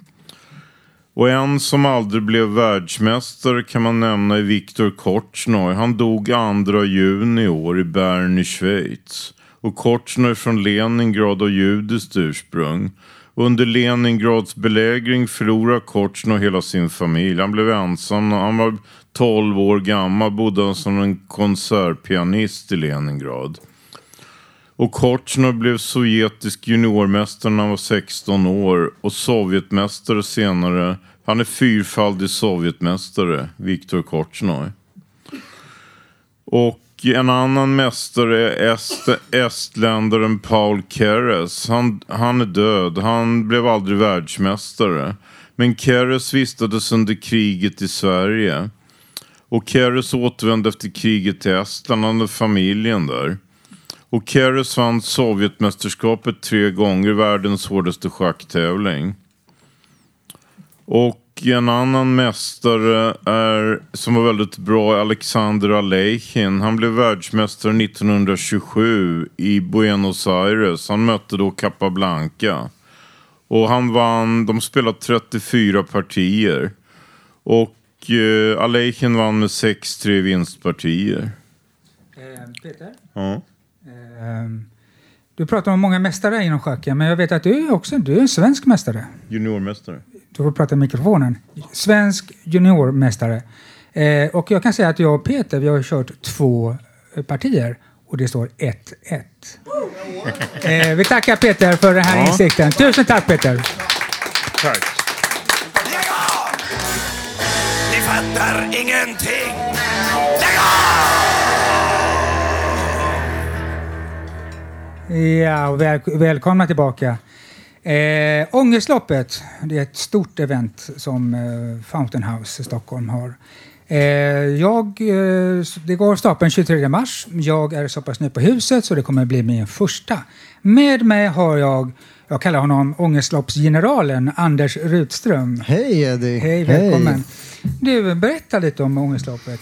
Och en som aldrig blev världsmästare kan man nämna är Viktor Korchnoj. Han dog 2 juni i år i Bern i Schweiz. Och Korchnoj är från Leningrad och judiskt ursprung. Under Leningrads belägring förlorade Korchnoj hela sin familj. Han blev ensam. Han var 12 år gammal. Bodde han som en konsertpianist i Leningrad. Och Kortjnoj blev sovjetisk juniormästare när han var 16 år och Sovjetmästare senare. Han är fyrfaldig Sovjetmästare, Viktor Kortjnoj. Och en annan mästare är est estländaren Paul Keres. Han, han är död. Han blev aldrig världsmästare. Men Keres vistades under kriget i Sverige. Och Keres återvände efter kriget till Estland. Han hade familjen där. Och Keres vann Sovjetmästerskapet tre gånger, världens hårdaste schacktävling. Och en annan mästare är, som var väldigt bra, Alexander Aleichin. Han blev världsmästare 1927 i Buenos Aires. Han mötte då Capablanca. Och han vann, de spelade 34 partier. Och eh, Aleichin vann med 6-3 vinstpartier. Eh, Peter? Ja. Ehm, Du pratar om många mästare inom schacken, men jag vet att du är också du är en svensk mästare. Juniormästare. Du får prata i mikrofonen. Svensk juniormästare. Eh, och jag kan säga att jag och Peter, vi har kört två eh, partier och det står 1-1. Eh, vi tackar Peter för den här Ja. insikten. Tusen tack Peter! Tack. Ni fattar ingenting! Ja, väl, välkomna tillbaka. Eh, Ångestloppet, det är ett stort event som eh, Fountain House i Stockholm har. Eh, jag, eh, det går av stapeln 23 mars. Jag är så pass ny på huset så det kommer bli min första. Med mig har jag, jag kallar honom ångestloppsgeneralen, Anders Rutström. Hej Eddie! Hej, välkommen. Du, berätta lite om ångestloppet.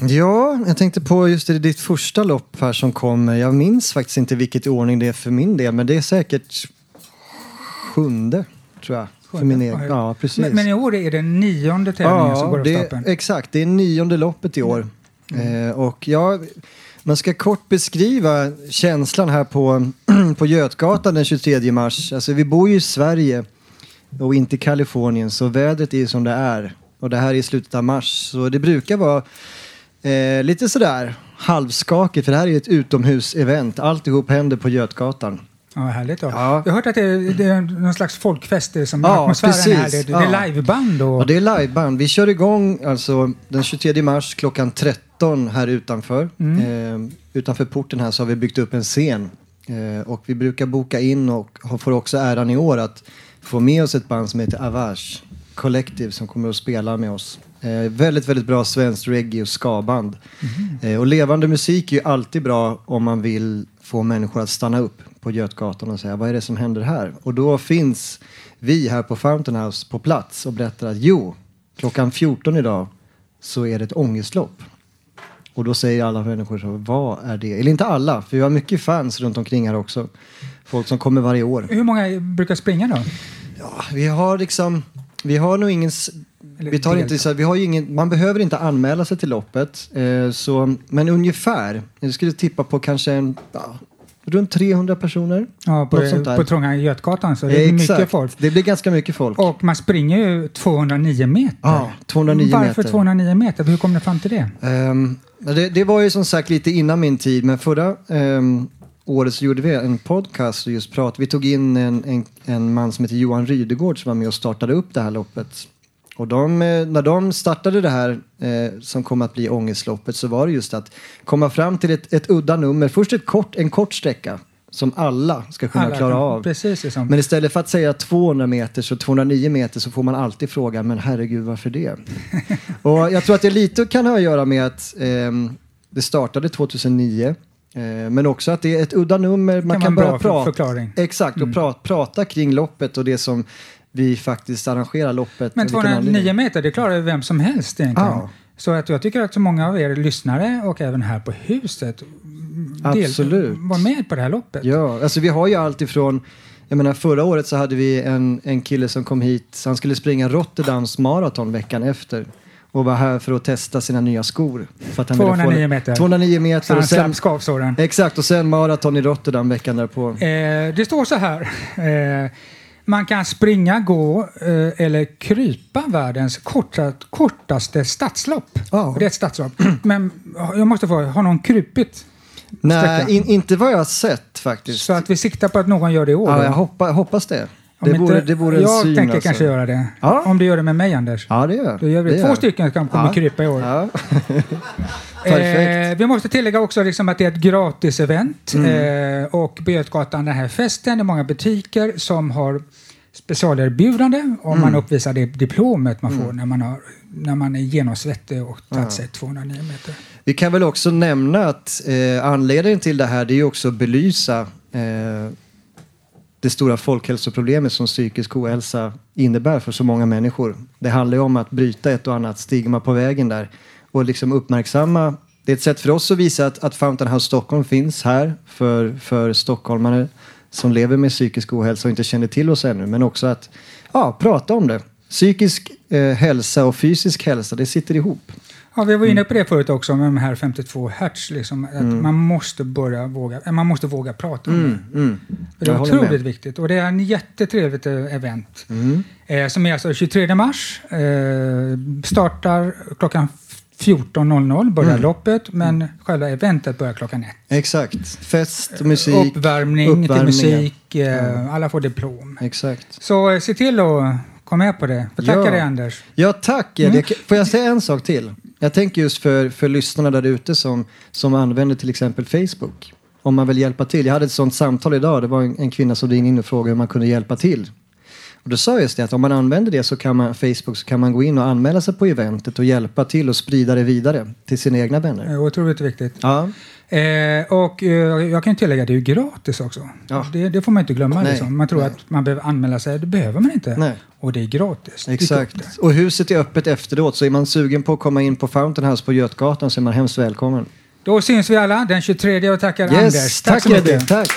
Ja, jag tänkte på just det, ditt första lopp här som kommer. Jag minns faktiskt inte vilket i ordning det är för min del, men det är säkert sjunde, tror jag. För min egen. Ja, precis. Men, men i år är det nionde tävlingen som går av stapeln. exakt. Det är nionde loppet i år. Eh, och jag, man ska kort beskriva känslan här på, på Götgatan den 23 mars. Alltså, vi bor ju i Sverige och inte Kalifornien, så vädret är som det är. Och det här är i slutet av mars, så det brukar vara eh, lite sådär halvskakigt, för det här är ju ett utomhusevent. Alltihop händer på Götgatan. Ja, härligt. Då. Jag har hört att det är, det är någon slags folkfest det är som Ja, atmosfären precis. här. Det, det är Ja. liveband och... Ja, det är liveband. Vi kör igång alltså den 23 mars klockan 13 här utanför. Mm. Eh, utanför porten här så har vi byggt upp en scen. Eh, och vi brukar boka in och får också äran i år att få med oss ett band som heter Avage Collective som kommer att spela med oss. Eh, väldigt, väldigt bra svenskt reggae och ska-band. Mhm. Eh, och levande musik är ju alltid bra om man vill få människor att stanna upp på Götgatan och säga vad är det som händer här? Och då finns vi här på Fountain House på plats och berättar att jo, klockan 14 idag så är det ett ångestlopp. Och då säger alla människor så, vad är det? Eller inte alla, för vi har mycket fans runt omkring här också. Folk som kommer varje år. Hur många brukar springa då? Vi har liksom, vi har nog ingen, vi tar inte så, vi har ingen, man behöver inte anmäla sig till loppet. Eh, så, men ungefär, jag skulle tippa på kanske en, ja, runt 300 personer. Ja, på, på Trånga Götgatan så det är mycket Exakt. folk. Det blir ganska mycket folk. Och man springer ju 209 meter. Ja, 209 Varför meter. 209 meter? Hur kom ni fram till det? Men det, det var ju som sagt lite innan min tid, men förra ehm, året så gjorde vi en podcast och just prat. Vi tog in en, en, en man som heter Johan Rydegård som var med och startade upp det här loppet. Och de, eh, när de startade det här eh, som kom att bli ångestloppet så var det just att komma fram till ett, ett udda nummer. Först ett kort, en kort sträcka som alla ska kunna Alla klara av. Precis, liksom. Men istället för att säga 200 meter så 209 meter så får man alltid frågan, men herregud varför det? och jag tror att det lite kan ha att göra med att ehm, det startade 2009. eh, men också att det är ett udda nummer. Man Kan kan, börja prata. förklaring. Exakt, och Mm. pra, prata kring loppet och det som vi faktiskt arrangerar loppet. Men och vilken anledning. 209 meter, det klarar vem som helst egentligen. Ja. Så att jag tycker att så många av er lyssnare och även här på huset Absolut. var med på det här loppet. Ja, alltså vi har ju allt ifrån jag menar, förra året så hade vi en, en kille som kom hit, så han skulle springa Rotterdams maraton veckan efter och var här för att testa sina nya skor. För att han ville få- 209 meter. 209 Så meter. han Och sen, skavsåren. exakt, och sen maraton i Rotterdam veckan därpå. Eh, det står så här. Eh, man kan springa, gå eh, eller krypa världens korta, kortaste stadslopp. Det är ett stadslopp. Men jag måste få, har någon krupit? Nej, in, inte vad jag har sett faktiskt. Så att vi siktar på att någon gör det i år? Ja, jag hoppa, hoppas det. Om Det vore, det vore en jag syn tänker alltså. kanske göra det. Ja. Om du gör det med mig, Anders. Ja, det gör Då gör vi det Två gör. stycken som kommer Ja. krypa i år. Ja. Eh, vi måste tillägga också liksom att det är ett gratis-event. Mm. Eh, och på Götgatan, den här festen, det är många butiker som har specialerbjudande om Mm. man uppvisar det diplomet man får när man, har, när man är genomsvettig och tagit sig 209 meter. Vi kan väl också nämna att eh, anledningen till det här det är också att belysa eh, det stora folkhälsoproblemet som psykisk ohälsa innebär för så många människor. Det handlar ju om att bryta ett och annat stigma på vägen där och liksom uppmärksamma. Det är ett sätt för oss att visa att, att Fountain House Stockholm finns här för, för stockholmare som lever med psykisk ohälsa och inte känner till oss ännu. Men också att ja, prata om det. Psykisk eh, hälsa och fysisk hälsa, det sitter ihop. Ja, vi var inne på det förut också med de här 52 hertz. Liksom, att Mm. Man måste börja våga, eh, man måste våga prata om Mm, det. mm. Det är håller med. otroligt viktigt och det är en jättetrevligt eh, event. Mm. Eh, som är alltså 23 mars. Eh, startar klockan 14.00 börjar Mm. loppet men själva eventet börjar klockan ett. Exakt. Fest, musik, Uppvärmning, till musik, eh, alla får diplom. Exakt. Så eh, se till att komma med på det. Får tacka Ja. dig Anders. Ja, tack. Mm. Mm. Får jag säga en sak till? Jag tänker just för, för lyssnarna där ute som, som använder till exempel Facebook. Om man vill hjälpa till. Jag hade ett sånt samtal idag. Det var en, en kvinna som ringde in och frågade hur man kunde hjälpa till. Och då sa just det att om man använder det så kan man, Facebook så kan man gå in och anmäla sig på eventet och hjälpa till och sprida det vidare till sina egna vänner. Är otroligt viktigt. Ja. Eh, och eh, jag kan tillägga att det är gratis också. Det, det får man inte glömma. Nej, Liksom. Man tror att man behöver anmäla sig. Det behöver man inte. Nej. Och det är gratis. Exakt. Och huset är öppet efteråt så är man sugen på att komma in på Fountain House på Götgatan så är man hemskt välkommen. Då syns vi alla den 23 och tackar Yes, Anders. tack så mycket. Tack.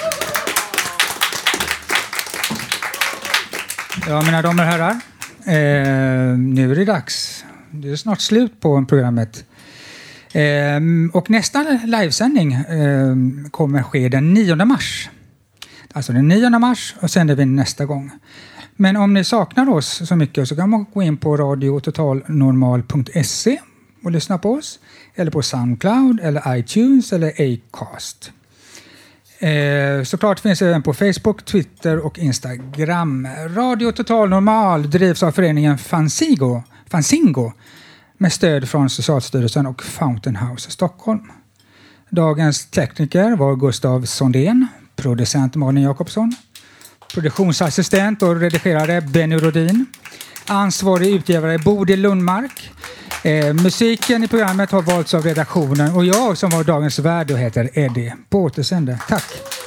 Ja, mina damer och herrar. Eh, nu är det dags. Det är snart slut på programmet. Eh, och nästa livesändning eh, kommer ske den 9 mars. Alltså den 9 mars och sänder vi nästa gång. Men om ni saknar oss så mycket så kan man gå in på radiototalnormal.se och lyssna på oss. Eller på Soundcloud, eller iTunes eller Acast. Eh, såklart finns det även på Facebook, Twitter och Instagram. Radio Total Normal drivs av föreningen Fansigo, Fanzingo med stöd från Socialstyrelsen och Fountain House Stockholm. Dagens tekniker var Gustav Sondén, producent Malin Jakobsson, produktionsassistent och redigerare Benny Rodin, ansvarig utgivare Bodil Lundmark. Eh, musiken i programmet har valts av redaktionen och jag som var dagens värd och heter Eddie. På återseende. Tack!